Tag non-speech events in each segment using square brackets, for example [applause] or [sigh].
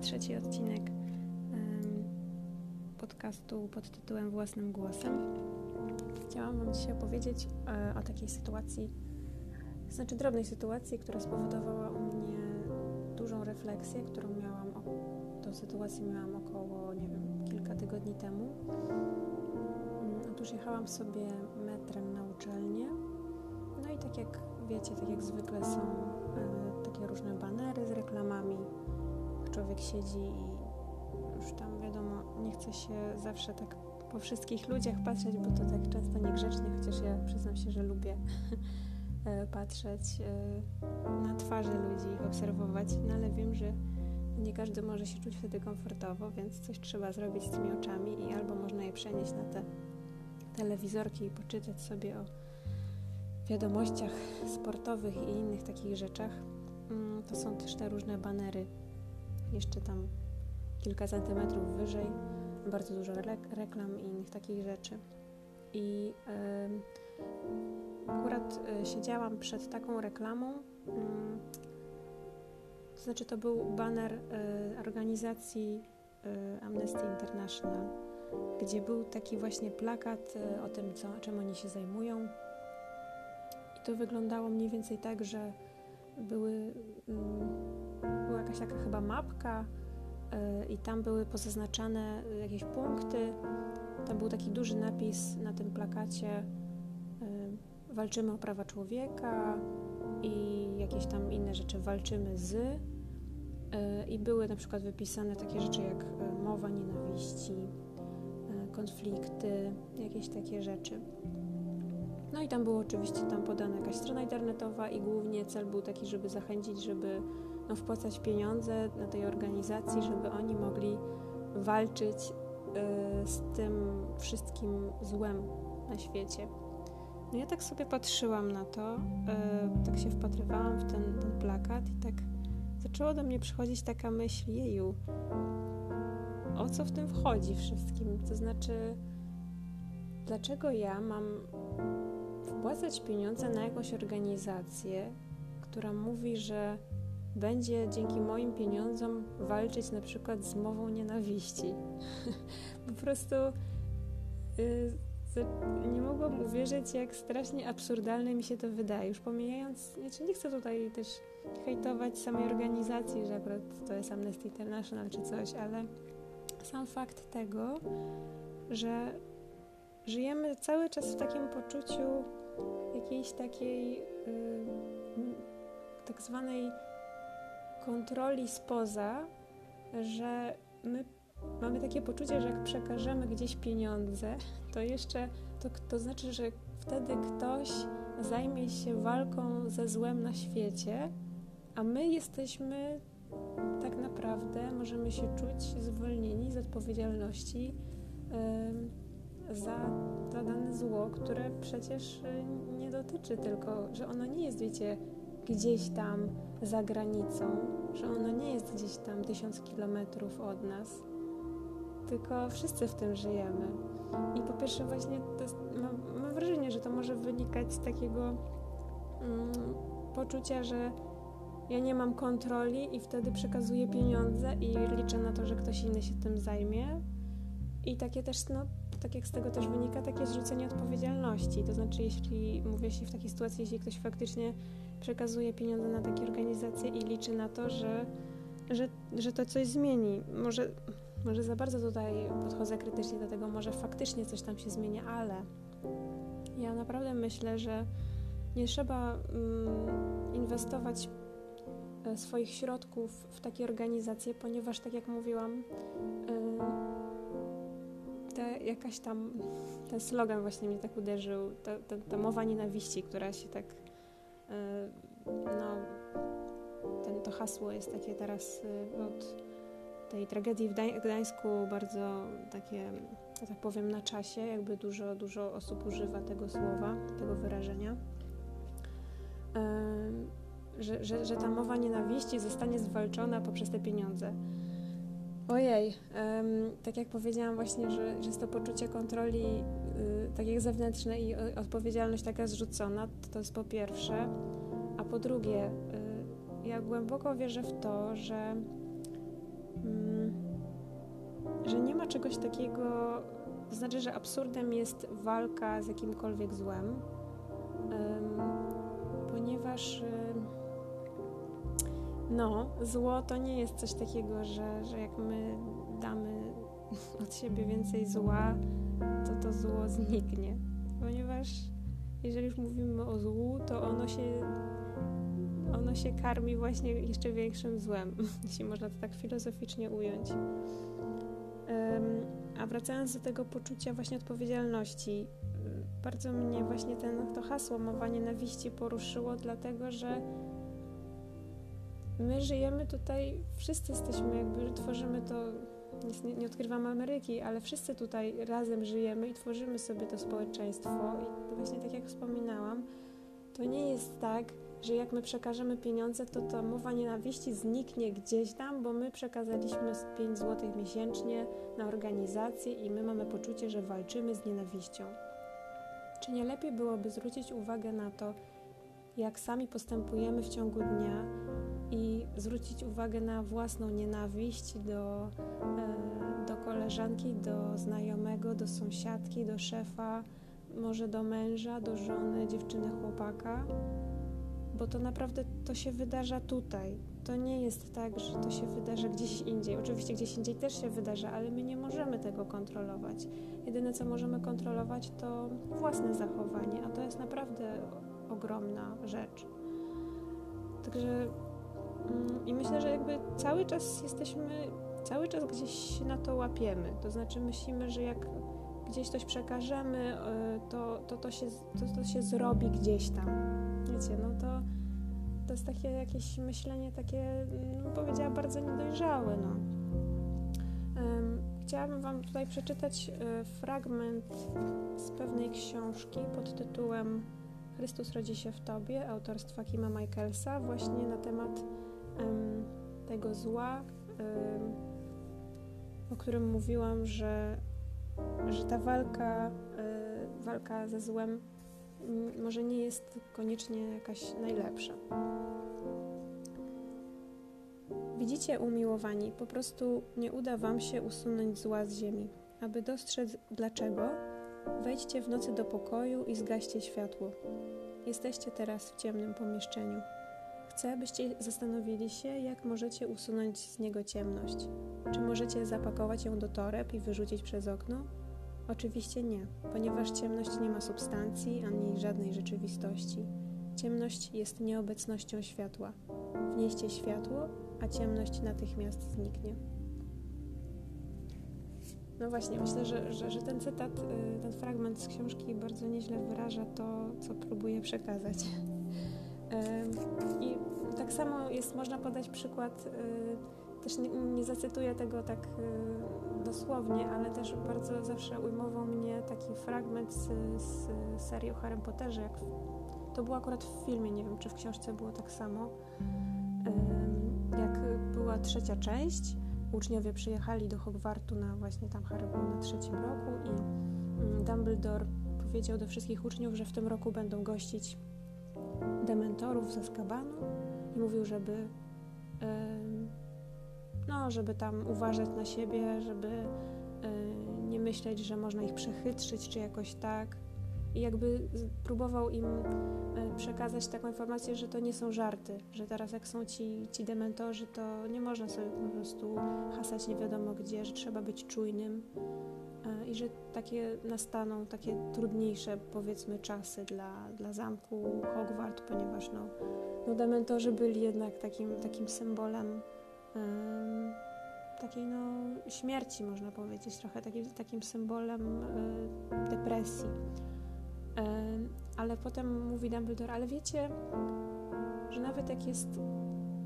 trzeci odcinek podcastu pod tytułem Własnym Głosem. Chciałam Wam dzisiaj opowiedzieć e, o takiej sytuacji, znaczy drobnej sytuacji, która spowodowała u mnie dużą refleksję, którą miałam, tą sytuację miałam około, nie wiem, kilka tygodni temu. Mm, otóż jechałam sobie metrem na uczelnię, no i tak jak wiecie, tak jak zwykle są e, takie różne banery z reklamami, człowiek siedzi i już tam wiadomo, nie chce się zawsze tak po wszystkich ludziach patrzeć, bo to tak często niegrzecznie, chociaż ja przyznam się, że lubię [laughs] e, patrzeć e, na twarze ludzi, ich obserwować, no ale wiem, że nie każdy może się czuć wtedy komfortowo, więc coś trzeba zrobić z tymi oczami i albo można je przenieść na te telewizorki i poczytać sobie o wiadomościach sportowych i innych takich rzeczach. Mm, to są też te różne banery, jeszcze tam kilka centymetrów wyżej, bardzo dużo reklam i innych takich rzeczy. I akurat e, siedziałam przed taką reklamą. Mm, to znaczy, to był baner e, organizacji e, Amnesty International, gdzie był taki właśnie plakat o tym, co, czym oni się zajmują. I to wyglądało mniej więcej tak, że były, mm, była jakaś taka chyba mapka i tam były pozaznaczane jakieś punkty. Tam był taki duży napis na tym plakacie walczymy o prawa człowieka i jakieś tam inne rzeczy walczymy z i były na przykład wypisane takie rzeczy jak e, mowa nienawiści, e, konflikty, jakieś takie rzeczy. No i tam było oczywiście tam podana jakaś strona internetowa i głównie cel był taki, żeby zachęcić, żeby no, wpłacać pieniądze na tej organizacji, żeby oni mogli walczyć y, z tym wszystkim złem na świecie. No ja tak sobie patrzyłam na to, y, tak się wpatrywałam w ten, ten plakat i tak zaczęło do mnie przychodzić taka myśl, jeju, o co w tym wchodzi wszystkim? To znaczy, dlaczego ja mam wpłacać pieniądze na jakąś organizację, która mówi, że będzie dzięki moim pieniądzom walczyć na przykład z mową nienawiści. [laughs] po prostu y, nie mogłam uwierzyć, jak strasznie absurdalne mi się to wydaje. Już pomijając, znaczy nie chcę tutaj też hejtować samej organizacji, że akurat to jest Amnesty International czy coś, ale sam fakt tego, że żyjemy cały czas w takim poczuciu jakiejś takiej tak zwanej kontroli spoza, że my mamy takie poczucie, że jak przekażemy gdzieś pieniądze, to jeszcze to, to znaczy, że wtedy ktoś zajmie się walką ze złem na świecie, a my jesteśmy tak naprawdę, możemy się czuć zwolnieni z odpowiedzialności yy, za, za dane zło, które przecież nie dotyczy tylko, że ono nie jest, wiecie, gdzieś tam za granicą, że ono nie jest gdzieś tam tysiąc kilometrów od nas, tylko wszyscy w tym żyjemy. I po pierwsze właśnie jest, mam, mam, wrażenie, że to może wynikać z takiego mm, poczucia, że ja nie mam kontroli i wtedy przekazuję pieniądze i liczę na to, że ktoś inny się tym zajmie. I takie też, no, tak jak z tego też wynika, takie zrzucenie odpowiedzialności. To znaczy, jeśli, mówię się w takiej sytuacji, jeśli ktoś faktycznie przekazuje pieniądze na takie organizacje i liczy na to, że, że, że to coś zmieni. Może, może za bardzo tutaj podchodzę krytycznie do tego, może faktycznie coś tam się zmienia, ale ja naprawdę myślę, że nie trzeba mm, inwestować e, swoich środków w takie organizacje, ponieważ, tak jak mówiłam, y, te, jakaś tam, ten slogan właśnie mnie tak uderzył, ta, ta, ta mowa nienawiści, która się tak E, no, ten, to hasło jest takie teraz e, od tej tragedii w Gdańsku bardzo takie, że tak powiem, na czasie, jakby dużo, dużo osób używa tego słowa, tego wyrażenia. E, że, że, że ta mowa nienawiści zostanie zwalczona poprzez te pieniądze. Ojej, um, tak jak powiedziałam właśnie, że, że jest to poczucie kontroli y, tak jak zewnętrzne i odpowiedzialność taka zrzucona, to, to jest po pierwsze. A po drugie, y, ja głęboko wierzę w to, że mm, że nie ma czegoś takiego, to znaczy, że absurdem jest walka z jakimkolwiek złem, ponieważ no, zło to nie jest coś takiego, że, że jak my damy od siebie więcej zła, to to zło zniknie. Ponieważ jeżeli już mówimy o złu, to ono się, ono się karmi właśnie jeszcze większym złem, [laughs] jeśli można to tak filozoficznie ująć. A wracając do tego poczucia właśnie odpowiedzialności, bardzo mnie właśnie ten, to hasło mowa nienawiści poruszyło, dlatego że my żyjemy tutaj, wszyscy jesteśmy jakby, tworzymy to, nie, nie odkrywamy Ameryki, ale wszyscy tutaj razem żyjemy i tworzymy sobie to społeczeństwo i właśnie tak jak wspominałam, to nie jest tak, że jak my przekażemy pieniądze, to ta mowa nienawiści zniknie gdzieś tam, bo my przekazaliśmy 5 zł miesięcznie na organizację i my mamy poczucie, że walczymy z nienawiścią. Czy nie lepiej byłoby zwrócić uwagę na to, jak sami postępujemy w ciągu dnia i zwrócić uwagę na własną nienawiść do, e, do koleżanki, do znajomego, do sąsiadki, do szefa, może do męża, do żony, dziewczyny, chłopaka? Bo to naprawdę to się wydarza tutaj. To nie jest tak, że to się wydarza gdzieś indziej. Oczywiście gdzieś indziej też się wydarza, ale my nie możemy tego kontrolować. Jedyne, co możemy kontrolować, to własne zachowanie, a to jest naprawdę ogromna rzecz. Także i myślę, że jakby cały czas jesteśmy, cały czas gdzieś na to łapiemy. To znaczy myślimy, że jak gdzieś coś przekażemy, e, to, to, to, się, to, to się zrobi gdzieś tam. Wiecie, no to, to jest takie jakieś myślenie takie, no, powiedziała, bardzo niedojrzałe. No. Chciałabym Wam tutaj przeczytać e, fragment z pewnej książki pod tytułem Chrystus rodzi się w Tobie, autorstwa Kima Michaelsa, właśnie na temat um, tego zła, um, o którym mówiłam, że, że ta walka, um, walka ze złem może nie jest koniecznie jakaś najlepsza. Widzicie, umiłowani, po prostu nie uda Wam się usunąć zła z ziemi. Aby dostrzec dlaczego, wejdźcie w nocy do pokoju i zgaście światło. Jesteście teraz w ciemnym pomieszczeniu. Chcę, byście zastanowili się, jak możecie usunąć z niego ciemność. Czy możecie zapakować ją do toreb i wyrzucić przez okno? Oczywiście nie, ponieważ ciemność nie ma substancji ani żadnej rzeczywistości. Ciemność jest nieobecnością światła. Wnieście światło, a ciemność natychmiast zniknie. No właśnie, myślę, że, że, że, ten cytat, y, ten fragment z książki bardzo nieźle wyraża to, co próbuję przekazać. I tak samo jest, można podać przykład, y, też nie, nie zacytuję tego tak y, dosłownie, ale też bardzo zawsze ujmował mnie taki fragment z, z serii o Harry Potterze. Jak to było akurat w filmie, nie wiem czy w książce było tak samo. Jak była trzecia część, uczniowie przyjechali do Hogwartu na właśnie tam Harry był na trzecim roku i mm, Dumbledore powiedział do wszystkich uczniów, że w tym roku będą gościć dementorów ze Skabanu i mówił, żeby no, żeby tam uważać na siebie, żeby nie myśleć, że można ich przechytrzyć czy jakoś tak, i jakby próbował im e, przekazać taką informację, że to nie są żarty, że teraz jak są ci, ci dementorzy, to nie można sobie po prostu hasać nie wiadomo gdzie, że trzeba być czujnym e, i że takie nastaną takie trudniejsze powiedzmy czasy dla, dla zamku Hogwart, ponieważ no, no dementorzy byli jednak takim, takim symbolem um, takiej no śmierci można powiedzieć, trochę takim, takim symbolem y, depresji. Ale potem mówi Dumbledore, ale wiecie, że nawet jak jest,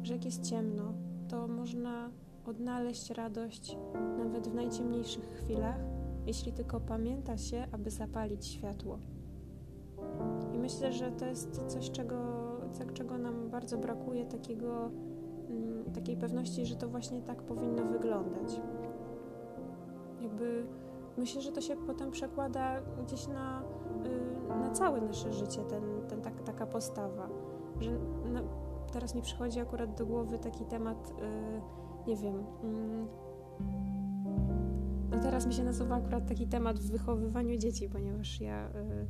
że jak jest ciemno, to można odnaleźć radość nawet w najciemniejszych chwilach, jeśli tylko pamięta się, aby zapalić światło. I myślę, że to jest coś, czego, czego nam bardzo brakuje, takiego, mm, takiej pewności, że to właśnie tak powinno wyglądać. Jakby myślę, że to się potem przekłada gdzieś na całe nasze życie ten, ten, tak, taka postawa. Że na, teraz mi przychodzi akurat do głowy taki temat nie wiem. Mm, no teraz mi się nasuwa akurat taki temat w wychowywaniu dzieci, ponieważ ja y,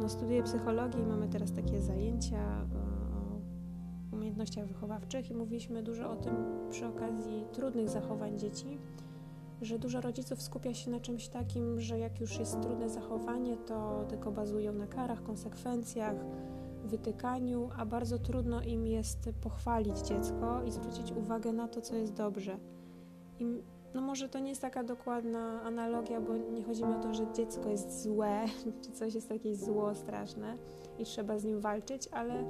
no, studiuję psychologię i mamy teraz takie zajęcia o umiejętnościach wychowawczych i mówiliśmy dużo o tym przy okazji trudnych zachowań dzieci, że dużo rodziców skupia się na czymś takim, że jak już jest trudne zachowanie, to tylko bazują na karach, konsekwencjach, wytykaniu, a bardzo trudno im jest pochwalić dziecko i zwrócić uwagę na to, co jest dobrze. I no może to nie jest taka dokładna analogia, bo nie chodzi mi o to, że dziecko jest złe, [laughs] czy coś jest takie zło straszne i trzeba z nim walczyć, ale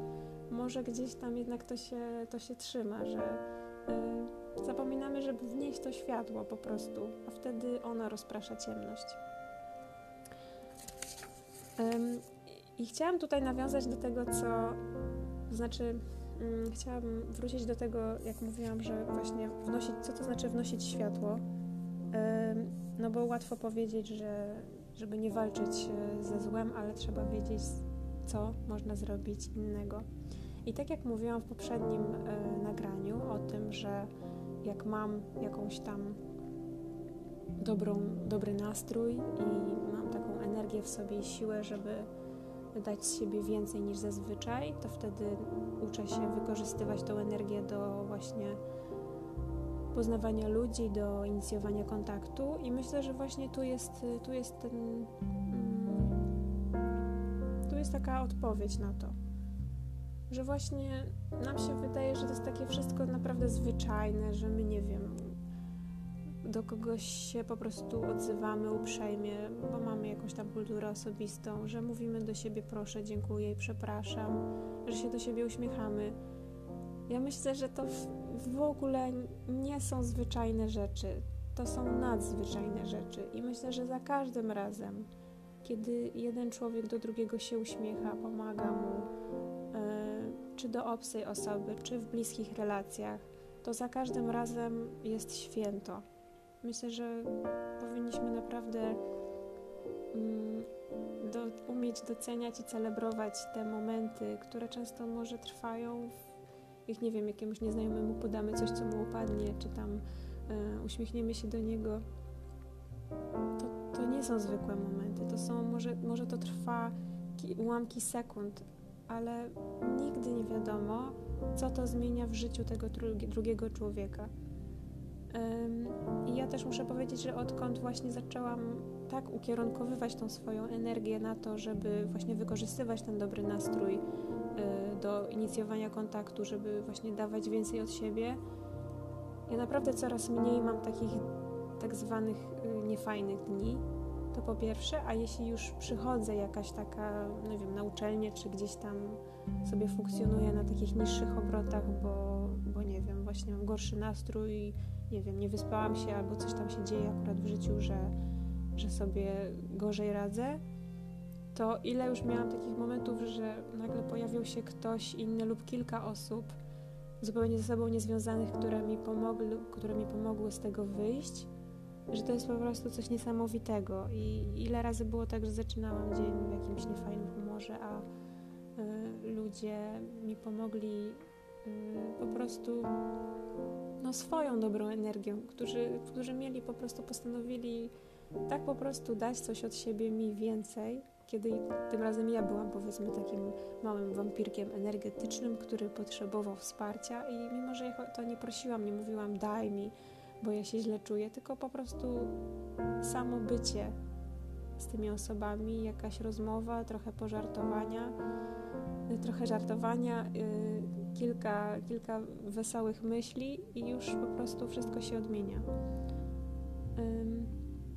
może gdzieś tam jednak to się, to się trzyma, że y, zapominamy, żeby wnieść to światło po prostu, a wtedy ono rozprasza ciemność. I chciałam tutaj nawiązać do tego, co znaczy Mm, chciałabym wrócić do tego, jak mówiłam, że właśnie wnosić, co to znaczy wnosić światło. No bo łatwo powiedzieć, że żeby nie walczyć e, ze złem, ale trzeba wiedzieć, co można zrobić innego. I tak jak mówiłam w poprzednim e, nagraniu o tym, że jak mam jakąś tam dobrą, dobry nastrój i mam taką energię w sobie i siłę, żeby dać z siebie więcej niż zazwyczaj, to wtedy uczę się wykorzystywać tą energię do właśnie poznawania ludzi, do inicjowania kontaktu i myślę, że właśnie tu jest, tu jest ten mm, tu jest taka odpowiedź na to, że właśnie nam się wydaje, że to jest takie wszystko naprawdę zwyczajne, że my nie wiem, do kogoś się po prostu odzywamy uprzejmie, bo mamy jakąś tam kulturę osobistą, że mówimy do siebie proszę, dziękuję i przepraszam, że się do siebie uśmiechamy. Ja myślę, że to w ogóle nie są zwyczajne rzeczy, to są nadzwyczajne rzeczy i myślę, że za każdym razem, kiedy jeden człowiek do drugiego się uśmiecha, pomaga mu, czy do obcej osoby, czy w bliskich relacjach, to za każdym razem jest święto. Myślę, że powinniśmy naprawdę mm, do, umieć doceniać i celebrować te momenty, które często może trwają, w, jak nie wiem, jakiemuś nieznajomemu podamy coś, co mu upadnie, czy tam y, uśmiechniemy się do niego. To, to nie są zwykłe momenty, to są, może, może to trwa ułamki sekund, ale nigdy nie wiadomo, co to zmienia w życiu tego drugiego człowieka. I ja też muszę powiedzieć, że odkąd właśnie zaczęłam tak ukierunkowywać tą swoją energię na to, żeby właśnie wykorzystywać ten dobry nastrój y, do inicjowania kontaktu, żeby właśnie dawać więcej od siebie, ja naprawdę coraz mniej mam takich tak zwanych y, niefajnych dni. To po pierwsze, a jeśli już przychodzę jakaś taka, nie wiem, na uczelnię, czy gdzieś tam sobie funkcjonuję na takich niższych obrotach, bo, bo nie wiem, właśnie mam gorszy nastrój, nie wiem, nie wyspałam się albo coś tam się dzieje akurat w życiu, że, że sobie gorzej radzę, to ile już miałam takich momentów, że nagle pojawił się ktoś inny lub kilka osób zupełnie ze sobą niezwiązanych, które mi, pomogły, które mi pomogły z tego wyjść, że to jest po prostu coś niesamowitego. I ile razy było tak, że zaczynałam dzień w jakimś niefajnym humorze, a y, ludzie mi pomogli y, po prostu no, swoją dobrą energią, którzy, którzy mieli po prostu, postanowili tak po prostu dać coś od siebie mi więcej, kiedy tym razem ja byłam powiedzmy takim małym wampirkiem energetycznym, który potrzebował wsparcia i mimo, że to nie prosiłam, nie mówiłam daj mi, bo ja się źle czuję, tylko po prostu samo bycie z tymi osobami, jakaś rozmowa, trochę pożartowania, trochę żartowania, yy, kilka, kilka wesołych myśli i już po prostu wszystko się odmienia.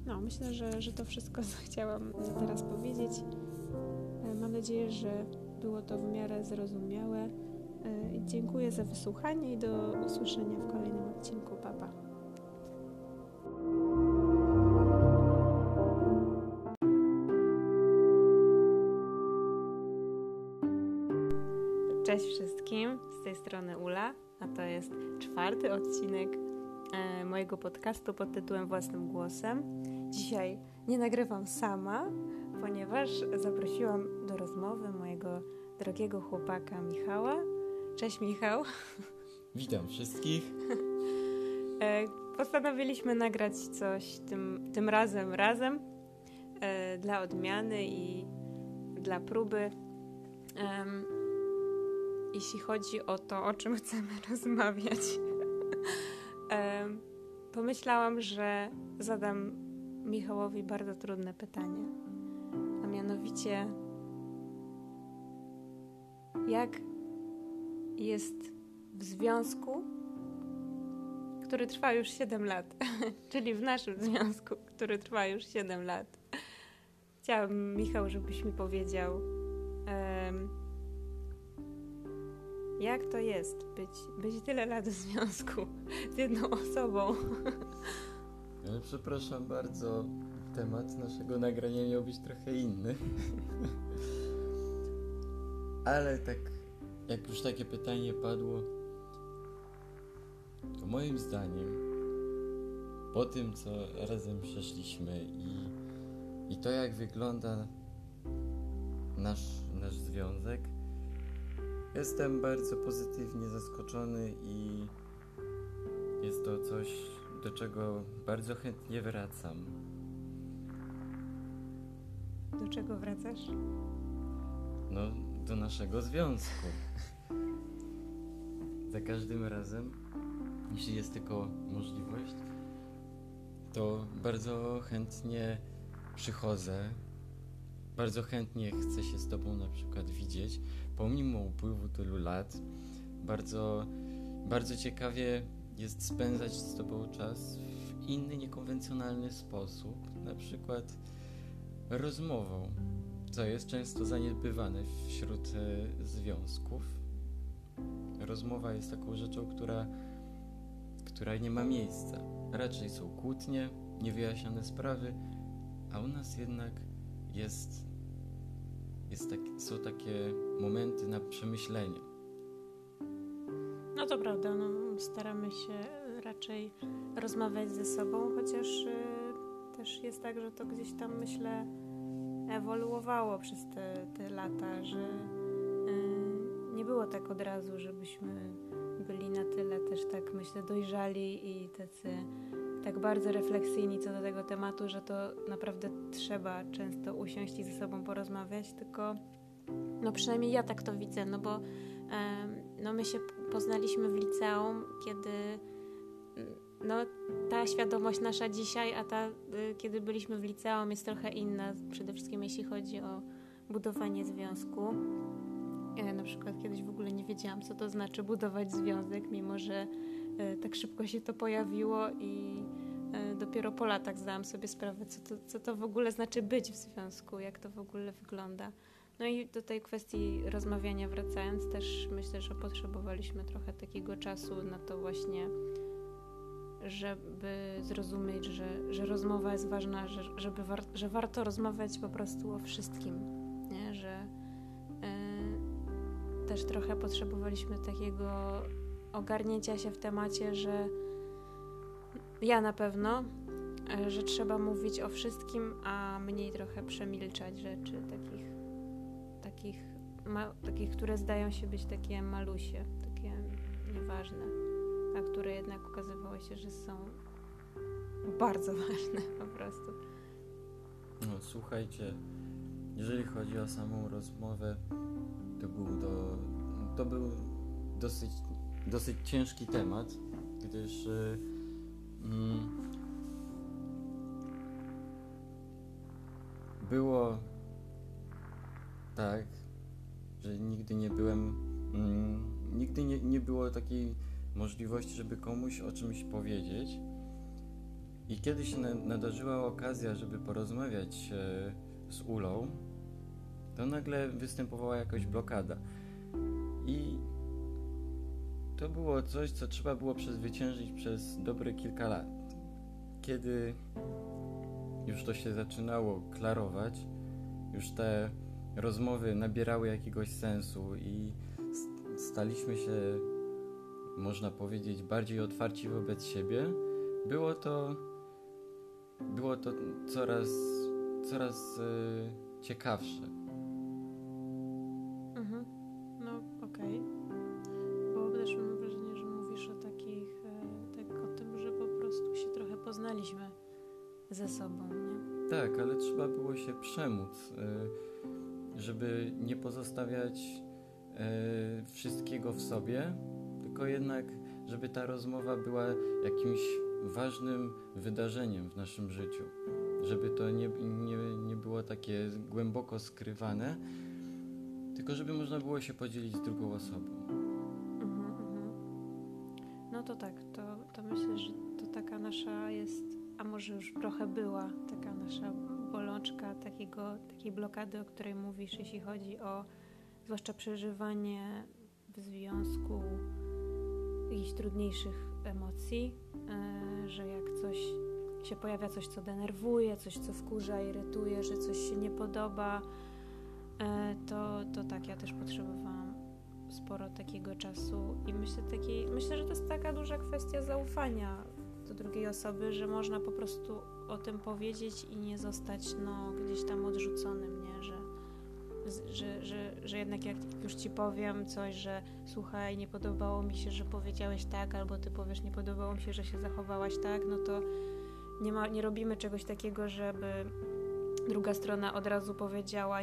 No, myślę, że, że to wszystko, co [laughs] chciałam teraz powiedzieć. E, mam nadzieję, że było to w miarę zrozumiałe. E, dziękuję za wysłuchanie i do usłyszenia w kolejnym odcinku. Papa. Cześć wszystkim, z tej strony Ula, a to jest czwarty odcinek e, mojego podcastu pod tytułem Własnym Głosem. Dzisiaj nie nagrywam sama, ponieważ zaprosiłam do rozmowy mojego drogiego chłopaka Michała. Cześć Michał. Witam wszystkich. E, postanowiliśmy nagrać coś tym, tym razem razem e, dla odmiany i dla próby. Jeśli chodzi o to, o czym [laughs] chcemy rozmawiać, pomyślałam, że zadam Michałowi bardzo trudne pytanie, a mianowicie jak jest w związku, który trwa już 7 lat, [laughs] czyli w naszym związku, który trwa już 7 lat. Chciałabym, Michał, żebyś mi powiedział, um, jak to jest być, być tyle lat w związku z jedną osobą. Ale przepraszam bardzo, temat naszego nagrania miał być trochę inny. Ale tak, jak już takie pytanie padło, to moim zdaniem, po tym co razem przeszliśmy i, i to jak wygląda nasz, nasz związek, jestem bardzo pozytywnie zaskoczony i jest to coś, do czego bardzo chętnie wracam. Do czego wracasz? No, do naszego związku. Za każdym razem, jeśli jest tylko możliwość, to bardzo chętnie przychodzę. Bardzo chętnie chcę się z Tobą na przykład widzieć, pomimo upływu tylu lat. Bardzo, bardzo ciekawie jest spędzać z Tobą czas w inny, niekonwencjonalny sposób, na przykład rozmową co jest często zaniedbywane wśród e, związków. Rozmowa jest taką rzeczą, która, która nie ma miejsca. Raczej są kłótnie, niewyjaśnione sprawy, a u nas jednak jest, jest tak, są takie momenty na przemyślenie. No to prawda, no, staramy się raczej rozmawiać ze sobą, chociaż y, też jest tak, że to gdzieś tam myślę ewoluowało przez te, te lata, że y, nie było tak od razu, żebyśmy byli na tyle też tak myślę dojrzali i tacy tak bardzo refleksyjni co do tego tematu, że to naprawdę trzeba często usiąść i ze sobą porozmawiać, tylko no przynajmniej ja tak to widzę, no bo no my się poznaliśmy w liceum, kiedy no, ta świadomość nasza dzisiaj, a ta, y, kiedy byliśmy w liceum, jest trochę inna, przede wszystkim jeśli chodzi o budowanie związku. Ja na przykład kiedyś w ogóle nie wiedziałam, co to znaczy budować związek, mimo że tak szybko się to pojawiło i y, dopiero po latach zdałam sobie sprawę, co to, co to w ogóle znaczy być w związku, jak to w ogóle wygląda. No i do tej kwestii rozmawiania wracając, też myślę, że potrzebowaliśmy trochę takiego czasu na to właśnie żeby zrozumieć, że, że rozmowa jest ważna, że, żeby war, że warto rozmawiać po prostu o wszystkim, nie? że y, też trochę potrzebowaliśmy takiego ogarnięcia się w temacie, że ja na pewno, y, że trzeba mówić o wszystkim, a mniej trochę przemilczać rzeczy takich, takich, ma, takich które zdają się być takie malusie, takie nieważne a które jednak okazywało się, że są bardzo [laughs] ważne po prostu. No, słuchajcie, jeżeli chodzi o samą rozmowę, to był, do, to był dosyć, dosyć ciężki temat, gdyż yy, było tak, że nigdy nie byłem, mm, nigdy nie, nie było takiej możliwości, żeby komuś o czymś powiedzieć. I kiedy się nadarzyła okazja, żeby porozmawiać e, z Ulą, to nagle występowała jakaś blokada. I to było coś, co trzeba było przezwyciężyć przez dobre kilka lat. Kiedy już to się zaczynało klarować, już te rozmowy nabierały jakiegoś sensu i staliśmy się można powiedzieć, bardziej otwarci wobec siebie, było to, było to coraz, coraz y, ciekawsze. Ze sobą, nie? Tak, ale trzeba było się przemóc, y, żeby nie pozostawiać y, wszystkiego w sobie, tylko jednak, żeby ta rozmowa była jakimś ważnym wydarzeniem w naszym życiu. Żeby to nie, nie, nie było takie głęboko skrywane, tylko żeby można było się podzielić z drugą osobą. Mhm, mhm. No to tak, to, to myślę, że to taka nasza jest, a może już trochę była, taka nasza bolączka takiego, takiej blokady, o której mówisz, jeśli chodzi o zwłaszcza przeżywanie w związku jakichś trudniejszych emocji, e, że jak coś się pojawia, coś co denerwuje, coś co wkurza, irytuje, że coś się nie podoba, e, to, to tak, ja też potrzebowałam sporo takiego czasu i myślę, takiej, myślę, że to jest taka duża kwestia zaufania do drugiej osoby, że można po prostu o tym powiedzieć i nie zostać no, gdzieś tam odrzuconym, nie? Że, że, że, że jednak jak już ci powiem coś, że słuchaj, nie podobało mi się, że powiedziałeś tak, albo ty powiesz, nie podobało mi się, że się zachowałaś tak, no to nie, ma, nie robimy czegoś takiego, żeby druga strona od razu powiedziała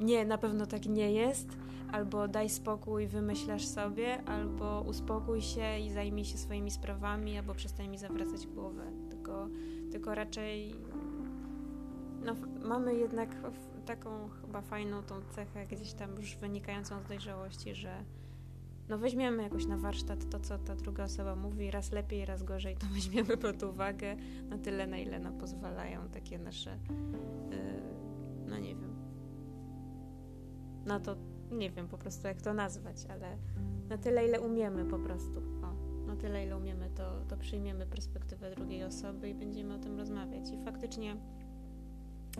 nie, na pewno tak nie jest, albo daj spokój, wymyślasz sobie, albo uspokój się i zajmij się swoimi sprawami, albo przestań mi zawracać głowę. Tylko, tylko raczej no, mamy jednak taką chyba fajną tą cechę gdzieś tam już wynikającą z dojrzałości, że no weźmiemy jakoś na warsztat to, co ta druga osoba mówi, raz lepiej, raz gorzej, to [laughs] weźmiemy pod uwagę. Na tyle, na ile no, pozwalają takie nasze, yy, no nie wiem, na to, nie wiem po prostu jak to nazwać, ale na tyle, ile umiemy po prostu. O, na tyle, ile umiemy, to, to przyjmiemy perspektywę drugiej osoby i będziemy o tym rozmawiać. I faktycznie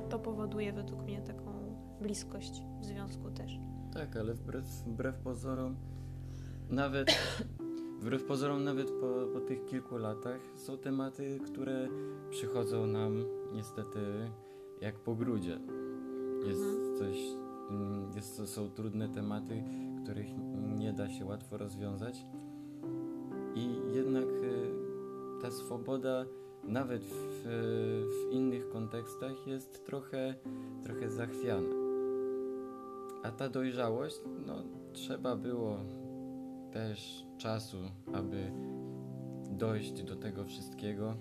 to powoduje według mnie taką bliskość w związku też. Tak, ale wbrew, wbrew pozorom, nawet [coughs] wbrew pozorom, nawet po, po tych kilku latach są tematy, które przychodzą nam niestety jak po grudzie. Jest mhm. coś jest, to są trudne tematy, których nie da się łatwo rozwiązać. I jednak y, ta swoboda, nawet w, w innych kontekstach, jest trochę, trochę zachwiana. A ta dojrzałość, no, trzeba było też czasu, aby dojść do tego wszystkiego.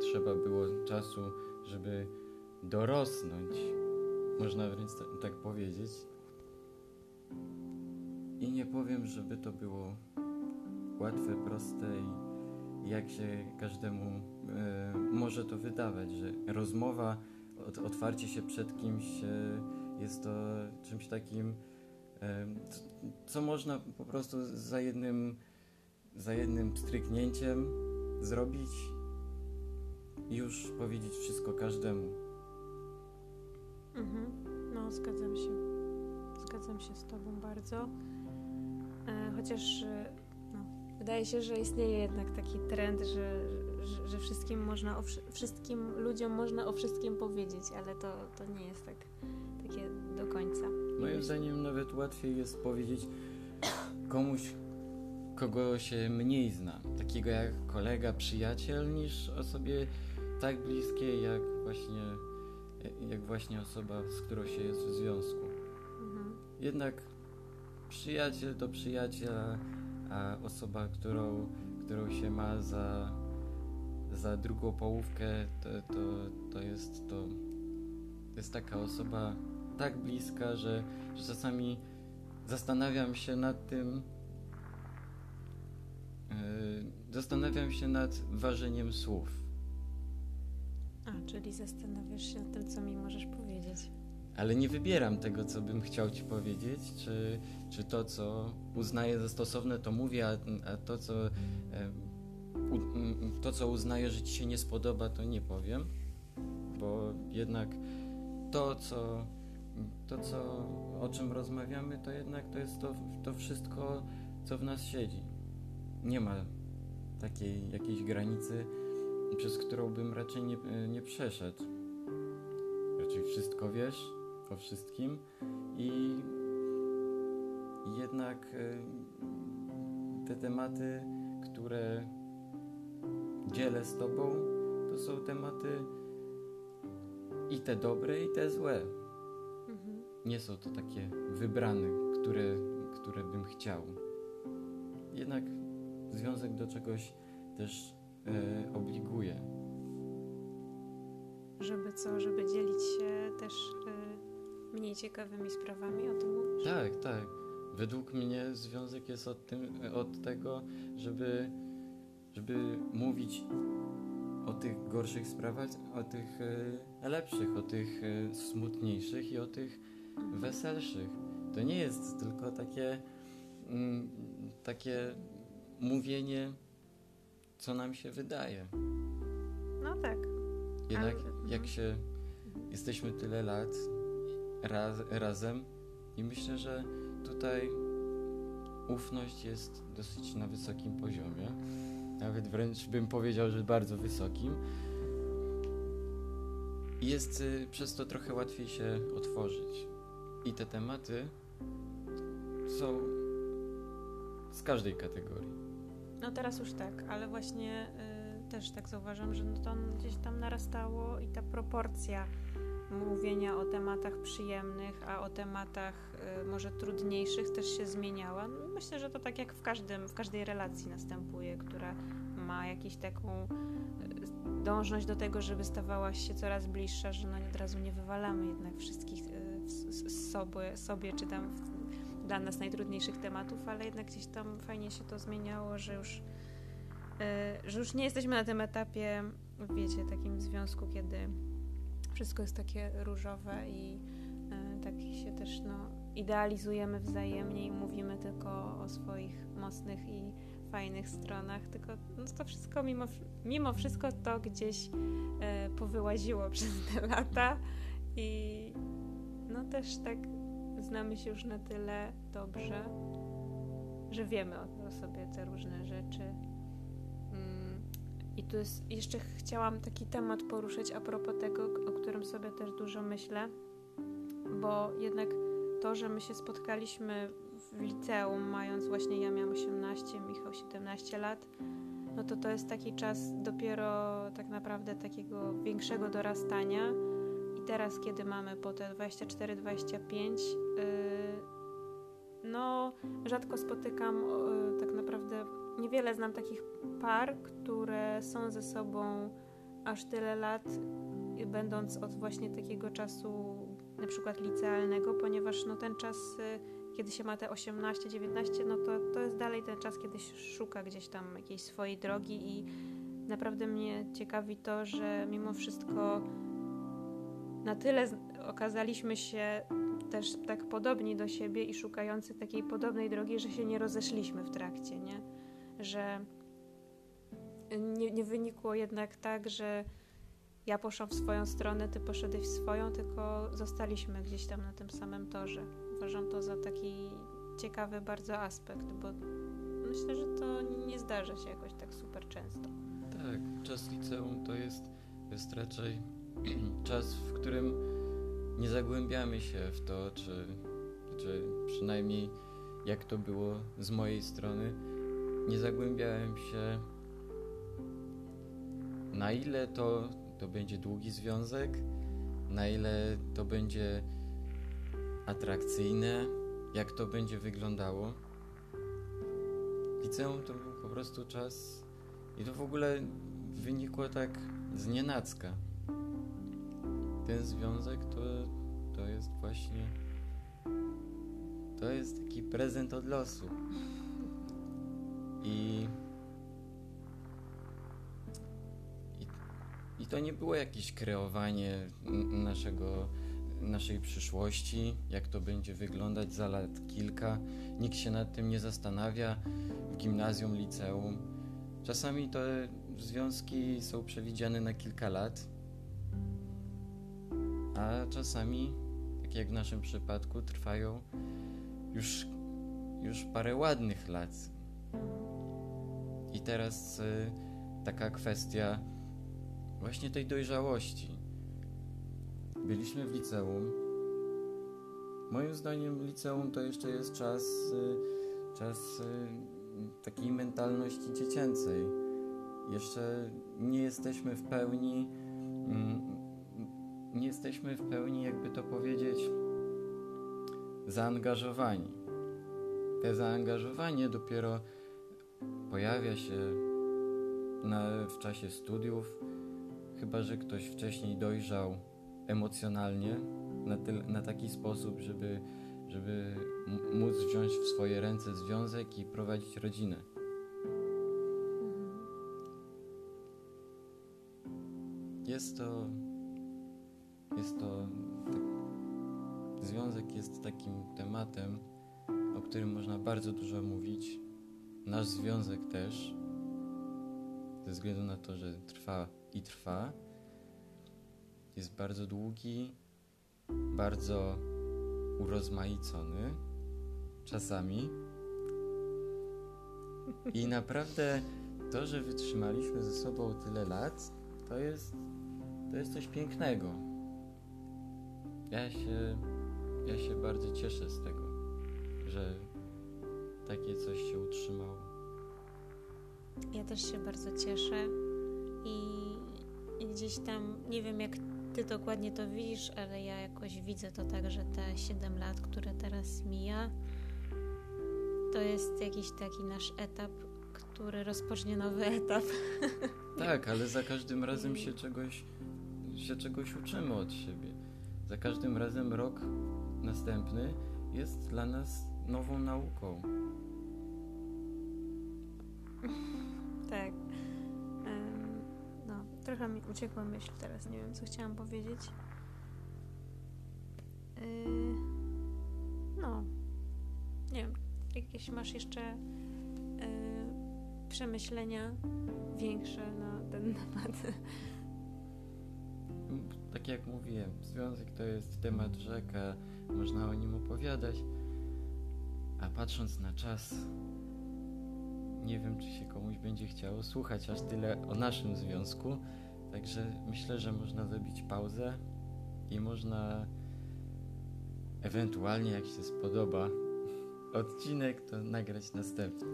Trzeba było czasu, żeby dorosnąć można wręcz tak powiedzieć. I nie powiem, żeby to było łatwe, proste i jak się każdemu e, może to wydawać, że rozmowa, od, otwarcie się przed kimś e, jest to czymś takim, co, co można po prostu za jednym, za jednym stryknięciem zrobić i już powiedzieć wszystko każdemu. Mhm. No, zgadzam się. Zgadzam się z Tobą bardzo. E, chociaż e, no, wydaje się, że istnieje jednak taki trend, że, że, że, wszystkim można o, wszystkim ludziom można o wszystkim powiedzieć, ale to, to nie jest tak takie do końca. Moim zdaniem nawet łatwiej jest powiedzieć komuś, kogo się mniej zna, takiego jak kolega, przyjaciel, niż osobie tak bliskiej jak właśnie jak właśnie osoba, z którą się jest w związku. Mhm. Jednak przyjaciel to przyjaciel, a osoba, którą, którą się ma za, za drugą połówkę, to, to, to jest to, to jest taka osoba tak bliska, że, że czasami zastanawiam się nad tym, yy, zastanawiam się nad ważeniem słów a, czyli zastanawiasz się nad tym, co mi możesz powiedzieć. Ale nie wybieram tego, co bym chciał ci powiedzieć, czy, czy to, co uznaję za stosowne, to mówię, a, a to, co, e, u, to, co uznaję, że ci się nie spodoba, to nie powiem, bo jednak to, co, to, co, o czym rozmawiamy, to jednak to jest to, to wszystko, co w nas siedzi. Nie ma takiej jakiejś granicy, przez którą bym raczej nie, nie przeszedł. Raczej wszystko wiesz o wszystkim i jednak e, te tematy, które dzielę z Tobą, to to są tematy i te dobre, i te złe. Mhm. Nie są to takie wybrane, które, które bym chciał. Jednak związek do czegoś też e, obliguje. Żeby co, żeby dzielić się też y, mniej ciekawymi sprawami, o tym mówisz? Tak, tak. Według mnie związek jest od, tym, od tego, żeby, żeby mówić o tych gorszych sprawach, o tych e, lepszych, o tych e, smutniejszych i o tych weselszych. To nie jest tylko takie, mm, takie mówienie, co nam się wydaje. No tak. Jednak Ale- jak się jesteśmy tyle lat raz, razem i myślę, że tutaj ufność jest dosyć na wysokim poziomie. Nawet wręcz bym powiedział, że bardzo wysokim. I jest y, przez to trochę łatwiej się otworzyć. I te tematy są z każdej kategorii. No teraz już tak, ale właśnie y, też tak zauważam, że no to gdzieś tam narastało i ta proporcja mówienia o tematach przyjemnych, a o tematach y, może trudniejszych też się zmieniała. No, myślę, że to tak jak w, każdym, w każdej relacji następuje, która ma jakąś taką y, dążność do tego, żeby stawała się coraz bliższa, że no od razu nie wywalamy jednak wszystkich y, sobie, sobie czy tam dla nas najtrudniejszych tematów, ale jednak gdzieś tam fajnie się to zmieniało, że już, y, że już nie jesteśmy na tym etapie, wiecie, takim związku, kiedy wszystko jest takie różowe i y, tak się też no, idealizujemy wzajemnie i mówimy tylko o swoich mocnych i fajnych stronach, tylko no, to wszystko mimo, mimo wszystko to gdzieś y, powyłaziło [laughs] przez te lata i no też tak znamy się już na tyle dobrze, że wiemy o, sobie te różne rzeczy. Mm, I tu jest, jeszcze chciałam taki temat poruszyć a propos tego, o którym sobie też dużo myślę, bo jednak to, że my się spotkaliśmy w liceum, mając właśnie, ja miałam 18, Michał 17 lat, no to to jest taki czas dopiero tak naprawdę takiego większego dorastania. Teraz, kiedy mamy po te 24-25, yy, no rzadko spotykam yy, tak naprawdę, niewiele znam takich par, które są ze sobą aż tyle lat, yy, będąc od właśnie takiego czasu na przykład licealnego, ponieważ no ten czas, kiedy się ma te 18-19, no to to jest dalej ten czas, kiedy szuka gdzieś tam jakiejś swojej drogi i naprawdę mnie ciekawi to, że mimo wszystko na tyle okazaliśmy się też tak podobni do siebie i szukający takiej podobnej drogi, że się nie rozeszliśmy w trakcie, nie? Że nie, nie wynikło jednak tak, że ja poszłam w swoją stronę, ty poszedłeś w swoją, tylko zostaliśmy gdzieś tam na tym samym torze. Uważam to za taki ciekawy bardzo aspekt, bo myślę, że to nie zdarza się jakoś tak super często. Tak, czas liceum to jest, jest raczej [clears throat] czas, w którym nie zagłębiamy się w to, czy, czy przynajmniej jak to było z mojej strony, nie zagłębiałem się na ile to, to będzie długi związek, na ile to będzie atrakcyjne, jak to będzie wyglądało. Liceum to był po prostu czas i to w ogóle wynikło tak z nienacka. Ten związek to, to jest właśnie. To jest taki prezent od losu. I. I, i to nie było jakieś kreowanie naszego, naszej przyszłości, jak to będzie wyglądać za lat kilka. Nikt się nad tym nie zastanawia w gimnazjum, liceum. Czasami te związki są przewidziane na kilka lat, a czasami, tak jak w naszym przypadku, trwają już, już parę ładnych lat. I teraz y, taka kwestia właśnie tej dojrzałości. Byliśmy w liceum. Moim zdaniem liceum to jeszcze jest czas, y, czas y, takiej mentalności dziecięcej. Jeszcze nie jesteśmy w pełni, mm, nie jesteśmy w pełni, jakby to powiedzieć, zaangażowani. Te zaangażowanie dopiero pojawia się na, w czasie studiów, chyba że ktoś wcześniej dojrzał emocjonalnie na, na taki sposób, żeby, żeby móc wziąć w swoje ręce związek i prowadzić rodzinę. Jest to. Jest to. Tak, związek jest takim tematem, o którym można bardzo dużo mówić. Nasz związek też, ze względu na to, że trwa i trwa, jest bardzo długi, bardzo urozmaicony czasami. I naprawdę to, że wytrzymaliśmy ze sobą tyle lat, to jest, to jest coś pięknego. Ja się, ja się bardzo cieszę z tego, że takie coś się utrzymało. Ja też się bardzo cieszę i, i gdzieś tam, nie wiem jak ty dokładnie to widzisz, ale ja jakoś widzę to tak, że te 7 lat, które teraz mija, to jest jakiś taki nasz etap, który rozpocznie nowy etap. Tak, ale za każdym razem [laughs] się czegoś, się czegoś uczymy od siebie. Za każdym razem rok następny jest dla nas nową nauką. [laughs] Tak. No, trochę mi uciekła myśl teraz, nie wiem co chciałam powiedzieć. Yy, no, nie wiem, jakieś masz jeszcze yy, przemyślenia większe na ten [laughs] temat? Tak jak mówiłem, związek to jest temat rzeka, można o nim opowiadać, a patrząc na czas, nie wiem, czy się komuś będzie chciało słuchać aż tyle o naszym związku, także myślę, że można zrobić pauzę i można ewentualnie, jak się spodoba, [laughs] odcinek, to nagrać następny.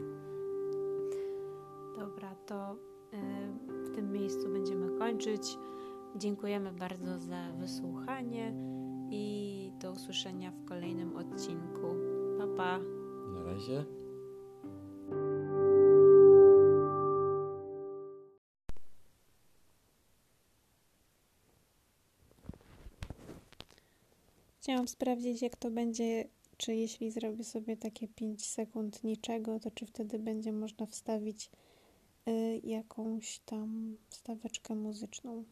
Dobra, to y, w tym miejscu będziemy kończyć. Dziękujemy bardzo za wysłuchanie i do usłyszenia w kolejnym odcinku. Pa, pa. Na razie. Chciałam sprawdzić, jak to będzie, czy jeśli zrobię sobie takie 5 sekund niczego, to czy wtedy będzie można wstawić y, jakąś tam wstaweczkę muzyczną.